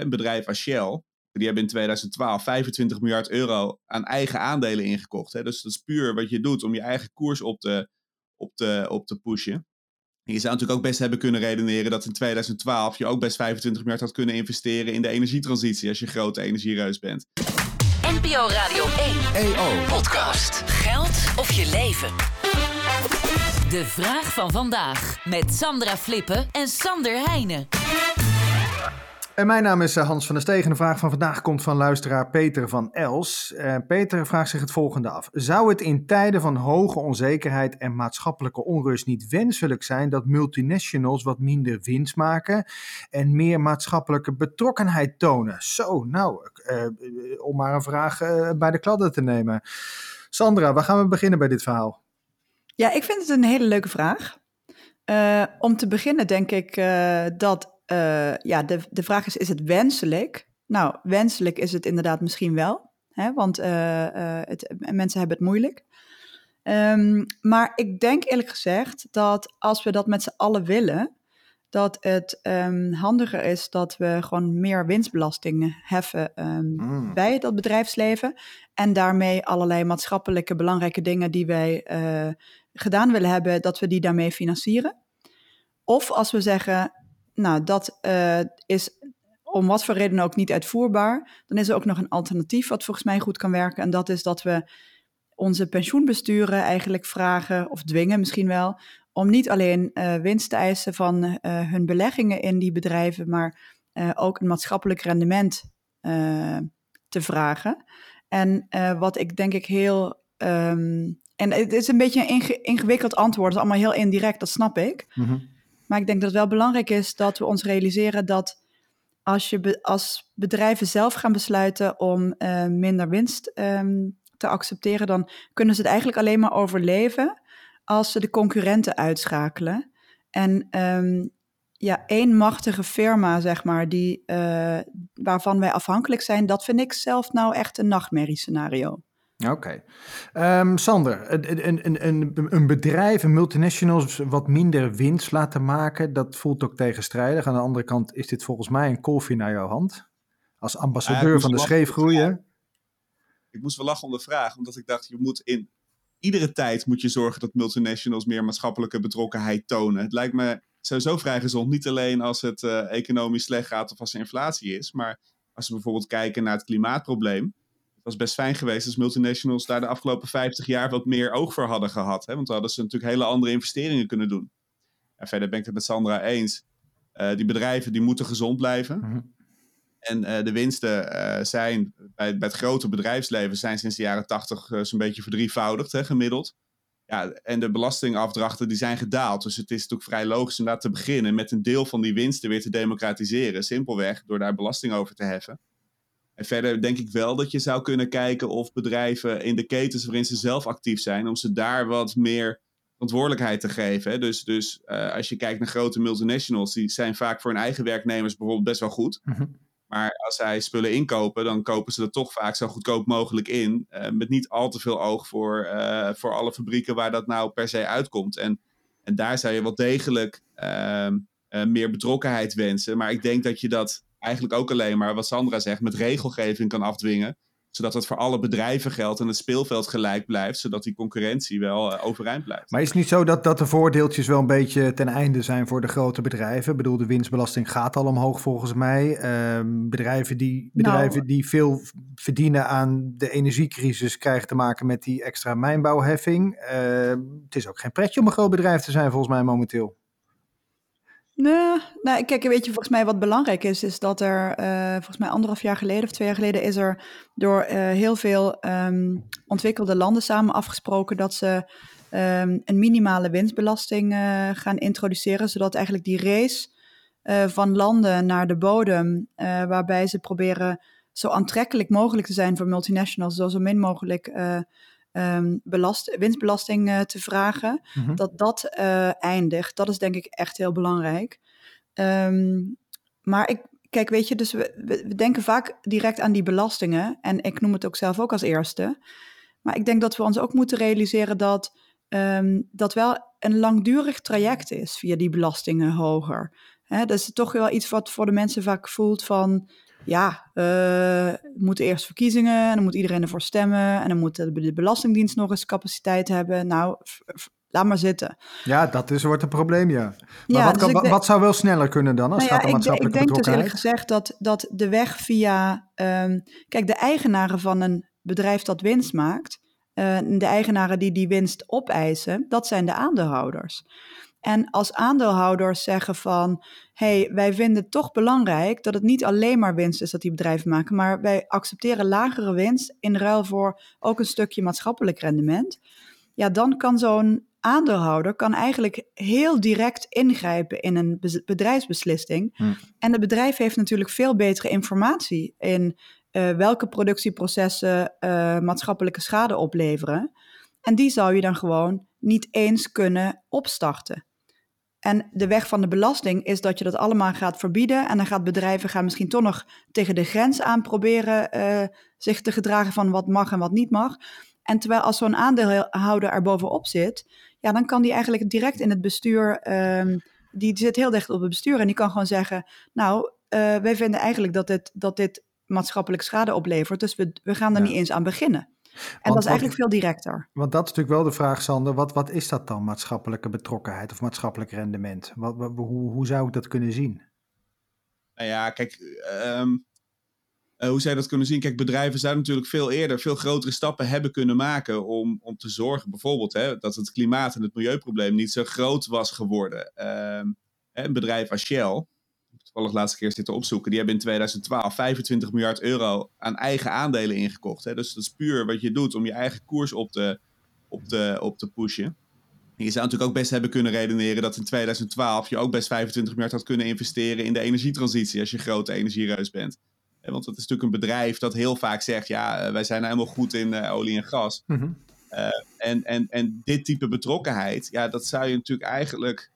een bedrijf als Shell, die hebben in 2012 25 miljard euro aan eigen aandelen ingekocht. Hè? Dus dat is puur wat je doet om je eigen koers op te, op te, op te pushen. je zou natuurlijk ook best hebben kunnen redeneren dat in 2012 je ook best 25 miljard had kunnen investeren in de energietransitie als je grote energiereus bent. NPO Radio 1 EO Podcast. Geld of je leven? De vraag van vandaag met Sandra Flippen en Sander Heijnen. En mijn naam is eh, Hans van der Stegen. De vraag van vandaag komt van luisteraar Peter van Els. Uh, Peter vraagt zich het volgende af. Zou het in tijden van hoge onzekerheid en maatschappelijke onrust niet wenselijk zijn dat multinationals wat minder winst maken en meer maatschappelijke betrokkenheid tonen? Zo, nou, uh, om maar een vraag bij de kladden te nemen. Sandra, waar gaan we beginnen bij dit verhaal? Ja, ik vind het een hele leuke vraag. om te beginnen denk ik dat uh, ja, de, de vraag is, is het wenselijk? Nou, wenselijk is het inderdaad misschien wel, hè, want uh, uh, het, mensen hebben het moeilijk. Um, maar ik denk eerlijk gezegd dat als we dat met z'n allen willen, dat het um, handiger is dat we gewoon meer winstbelastingen heffen um, mm. bij dat bedrijfsleven. En daarmee allerlei maatschappelijke belangrijke dingen die wij uh, gedaan willen hebben, dat we die daarmee financieren. Of als we zeggen, nou, dat uh, is om wat voor reden ook niet uitvoerbaar. Dan is er ook nog een alternatief wat volgens mij goed kan werken. En dat is dat we onze pensioenbesturen eigenlijk vragen, of dwingen misschien wel, om niet alleen uh, winst te eisen van uh, hun beleggingen in die bedrijven, maar ook een maatschappelijk rendement te vragen. En wat ik denk ik heel. Um, en het is een beetje een inge ingewikkeld antwoord, het is allemaal heel indirect, dat snap ik. Mm. Maar ik denk dat het wel belangrijk is dat we ons realiseren dat als, je als bedrijven zelf gaan besluiten om uh, minder winst um, te accepteren, dan kunnen ze het eigenlijk alleen maar overleven als ze de concurrenten uitschakelen. En um, ja, één machtige firma, zeg maar, die, uh, waarvan wij afhankelijk zijn, dat vind ik zelf nou echt een nachtmerriescenario. Oké. Okay. Um, Sander, een, een, een, een bedrijf, een multinationals, wat minder winst laten maken, dat voelt ook tegenstrijdig. Aan de andere kant is dit volgens mij een koffie naar jouw hand. Als ambassadeur van de scheefgroeien. Ik moest wel lachen om de vraag, omdat ik dacht, je moet in iedere tijd moet je zorgen dat multinationals meer maatschappelijke betrokkenheid tonen. Het lijkt me sowieso vrij gezond, niet alleen als het uh, economisch slecht gaat of als er inflatie is, maar als we bijvoorbeeld kijken naar het klimaatprobleem was best fijn geweest als multinationals daar de afgelopen 50 jaar wat meer oog voor hadden gehad. Hè? Want dan hadden ze natuurlijk hele andere investeringen kunnen doen. En verder ben ik het met Sandra eens. Uh, die bedrijven die moeten gezond blijven. Mm -hmm. En uh, de winsten uh, zijn bij, bij, het grote bedrijfsleven zijn sinds de jaren 80 zo'n beetje verdrievoudigd, hè, gemiddeld. Ja, en de belastingafdrachten die zijn gedaald. Dus het is natuurlijk vrij logisch om daar te beginnen met een deel van die winsten weer te democratiseren. Simpelweg door daar belasting over te heffen. En verder denk ik wel dat je zou kunnen kijken of bedrijven in de ketens waarin ze zelf actief zijn, om ze daar wat meer verantwoordelijkheid te geven. Hè. Dus, dus uh, als je kijkt naar grote multinationals, die zijn vaak voor hun eigen werknemers bijvoorbeeld best wel goed. Mm -hmm. Maar als zij spullen inkopen, dan kopen ze dat toch vaak zo goedkoop mogelijk in. Uh, met niet al te veel oog voor, uh, voor alle fabrieken waar dat nou per se uitkomt. En, en daar zou je wel degelijk ehm, meer betrokkenheid wensen. Maar ik denk dat je dat eigenlijk ook alleen maar, wat Sandra zegt, met regelgeving kan afdwingen. Zodat het voor alle bedrijven geldt en het speelveld gelijk blijft. Zodat die concurrentie wel uh, overeind blijft. Maar is het niet zo dat, dat de voordeeltjes wel een beetje ten einde zijn voor de grote bedrijven? Ik bedoel, de winstbelasting gaat al omhoog volgens mij. Uh, bedrijven die, bedrijven nou, die veel verdienen aan de energiecrisis krijgen te maken met die extra mijnbouwheffing. Uh, het is ook geen pretje om een groot bedrijf te zijn volgens mij momenteel. Nee, nou, kijk, weet je, volgens mij wat belangrijk is, is dat er, uh, volgens mij anderhalf jaar geleden of twee jaar geleden, is er door uh, heel veel um, ontwikkelde landen samen afgesproken dat ze um, een minimale winstbelasting uh, gaan introduceren, zodat eigenlijk die race van landen naar de bodem, waarbij ze proberen zo aantrekkelijk mogelijk te zijn voor multinationals, zo, zo min mogelijk um, belast, winstbelasting uh, te vragen, mm-hmm. dat dat uh, eindigt. Dat is denk ik echt heel belangrijk. Um, maar ik, kijk, weet je, dus we, we, denken vaak direct aan die belastingen. En ik noem het ook zelf ook als eerste. Maar ik denk dat we ons ook moeten realiseren dat um, dat wel een langdurig traject is via die belastingen hoger. Dat is toch wel iets wat voor de mensen vaak voelt van ja, uh, moeten eerst verkiezingen en dan moet iedereen ervoor stemmen en dan moet de Belastingdienst nog eens capaciteit hebben. Nou, laat maar zitten. Ja, dat is, wordt een probleem, ja. Maar ja, wat, dus kan, wat zou wel sneller kunnen dan als nou ja, gaat om maatschappelijke Ik denk dus eerlijk gezegd dat, dat de weg via... Um, kijk, de eigenaren van een bedrijf dat winst maakt... Uh, de eigenaren die die winst opeisen, dat zijn de aandeelhouders. En als aandeelhouders zeggen van, hey, wij vinden het toch belangrijk dat het niet alleen maar winst is dat die bedrijven maken, maar wij accepteren lagere winst in ruil voor ook een stukje maatschappelijk rendement. Ja, dan kan zo'n aandeelhouder kan eigenlijk heel direct ingrijpen in een bedrijfsbeslissing. Hm. En het bedrijf heeft natuurlijk veel betere informatie in uh, welke productieprocessen uh, maatschappelijke schade opleveren. En die zou je dan gewoon niet eens kunnen opstarten. En de weg van de belasting is dat je dat allemaal gaat verbieden. En dan gaat bedrijven gaan misschien toch nog tegen de grens aan proberen uh, zich te gedragen van wat mag en wat niet mag. En terwijl als zo'n aandeelhouder er bovenop zit, ja, dan kan die eigenlijk direct in het bestuur, um, die zit heel dicht op het bestuur en die kan gewoon zeggen, nou, uh, wij vinden eigenlijk dat dit, dat dit maatschappelijk schade oplevert, dus we, we gaan er niet eens aan beginnen. En dat is eigenlijk veel directer. Want dat is natuurlijk wel de vraag, Sander. Wat, wat is dat dan, maatschappelijke betrokkenheid of maatschappelijk rendement? Wat, hoe, hoe zou ik dat kunnen zien? Nou ja, kijk, um, hoe zou je dat kunnen zien? Kijk, bedrijven zouden natuurlijk veel eerder veel grotere stappen hebben kunnen maken om, om te zorgen, bijvoorbeeld, hè, dat het klimaat en het milieuprobleem niet zo groot was geworden. Um, een bedrijf als Shell, toevallig laatste keer zitten opzoeken. Die hebben in 2012 25 miljard euro aan eigen aandelen ingekocht. Hè? Dus dat is puur wat je doet om je eigen koers op te, op te, op te pushen. je zou natuurlijk ook best hebben kunnen redeneren dat in 2012 je ook best 25 miljard had kunnen investeren in de energietransitie als je grote energiereus bent. Want het is natuurlijk een bedrijf dat heel vaak zegt, ja, eh, wij zijn nou helemaal goed in uh, olie en gas. Mhm. uh, en, en, en dit type betrokkenheid, ja, dat zou je natuurlijk eigenlijk,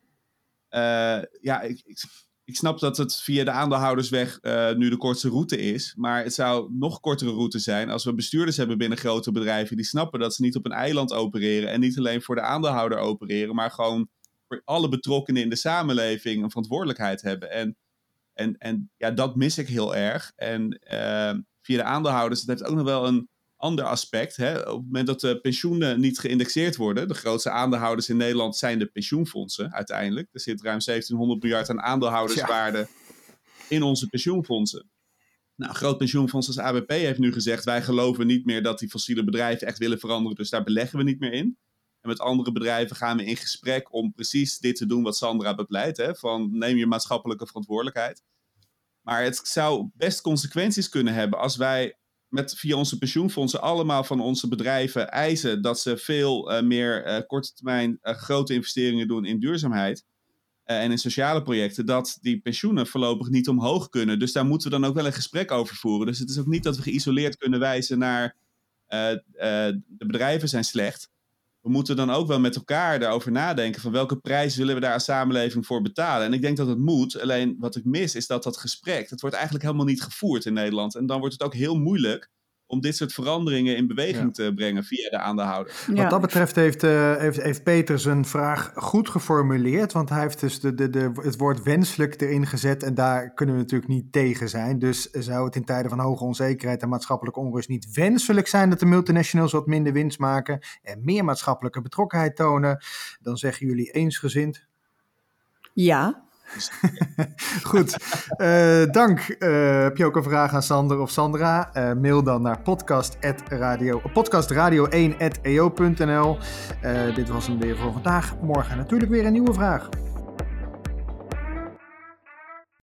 uh, ja, ik, ik, ik snap dat het via de aandeelhoudersweg uh, nu de kortste route is. Maar het zou nog kortere route zijn als we bestuurders hebben binnen grote bedrijven. die snappen dat ze niet op een eiland opereren. en niet alleen voor de aandeelhouder opereren. maar gewoon voor alle betrokkenen in de samenleving een verantwoordelijkheid hebben. En, en, en ja, dat mis ik heel erg. En uh, via de aandeelhouders, dat heeft ook nog wel een ander aspect. Hè? Op het moment dat de pensioenen niet geïndexeerd worden, de grootste aandeelhouders in Nederland zijn de pensioenfondsen uiteindelijk. Er zit ruim 1700 miljard aan aandeelhouderswaarde in onze pensioenfondsen. Nou, een groot pensioenfonds als ABP heeft nu gezegd: wij geloven niet meer dat die fossiele bedrijven echt willen veranderen, dus daar beleggen we niet meer in. En met andere bedrijven gaan we in gesprek om precies dit te doen wat Sandra bepleit: hè? van neem je maatschappelijke verantwoordelijkheid. Maar het zou best consequenties kunnen hebben als wij met via onze pensioenfondsen allemaal van onze bedrijven eisen dat ze veel uh, meer uh, korte termijn uh, grote investeringen doen in duurzaamheid en in sociale projecten, dat die pensioenen voorlopig niet omhoog kunnen. Dus daar moeten we dan ook wel een gesprek over voeren. Dus het is ook niet dat we geïsoleerd kunnen wijzen naar de bedrijven zijn slecht. We moeten dan ook wel met elkaar daarover nadenken van welke prijs willen we daar als samenleving voor betalen. En ik denk dat het moet. Alleen wat ik mis is dat dat gesprek, dat wordt eigenlijk helemaal niet gevoerd in Nederland. En dan wordt het ook heel moeilijk om dit soort veranderingen in beweging te brengen via de aandeelhouder. Wat dat betreft heeft, uh, heeft, heeft Peter zijn vraag goed geformuleerd, want hij heeft dus de, de, de, het woord wenselijk erin gezet en daar kunnen we natuurlijk niet tegen zijn. Dus zou het in tijden van hoge onzekerheid en maatschappelijke onrust niet wenselijk zijn dat de multinationals wat minder winst maken en meer maatschappelijke betrokkenheid tonen, dan zeggen jullie eensgezind. Ja, Goed, uh, dank. Uh, heb je ook een vraag aan Sander of Sandra? Uh, mail dan naar podcast.radio, podcastradio1.eo.nl. dit was hem weer voor vandaag. Morgen natuurlijk weer een nieuwe vraag.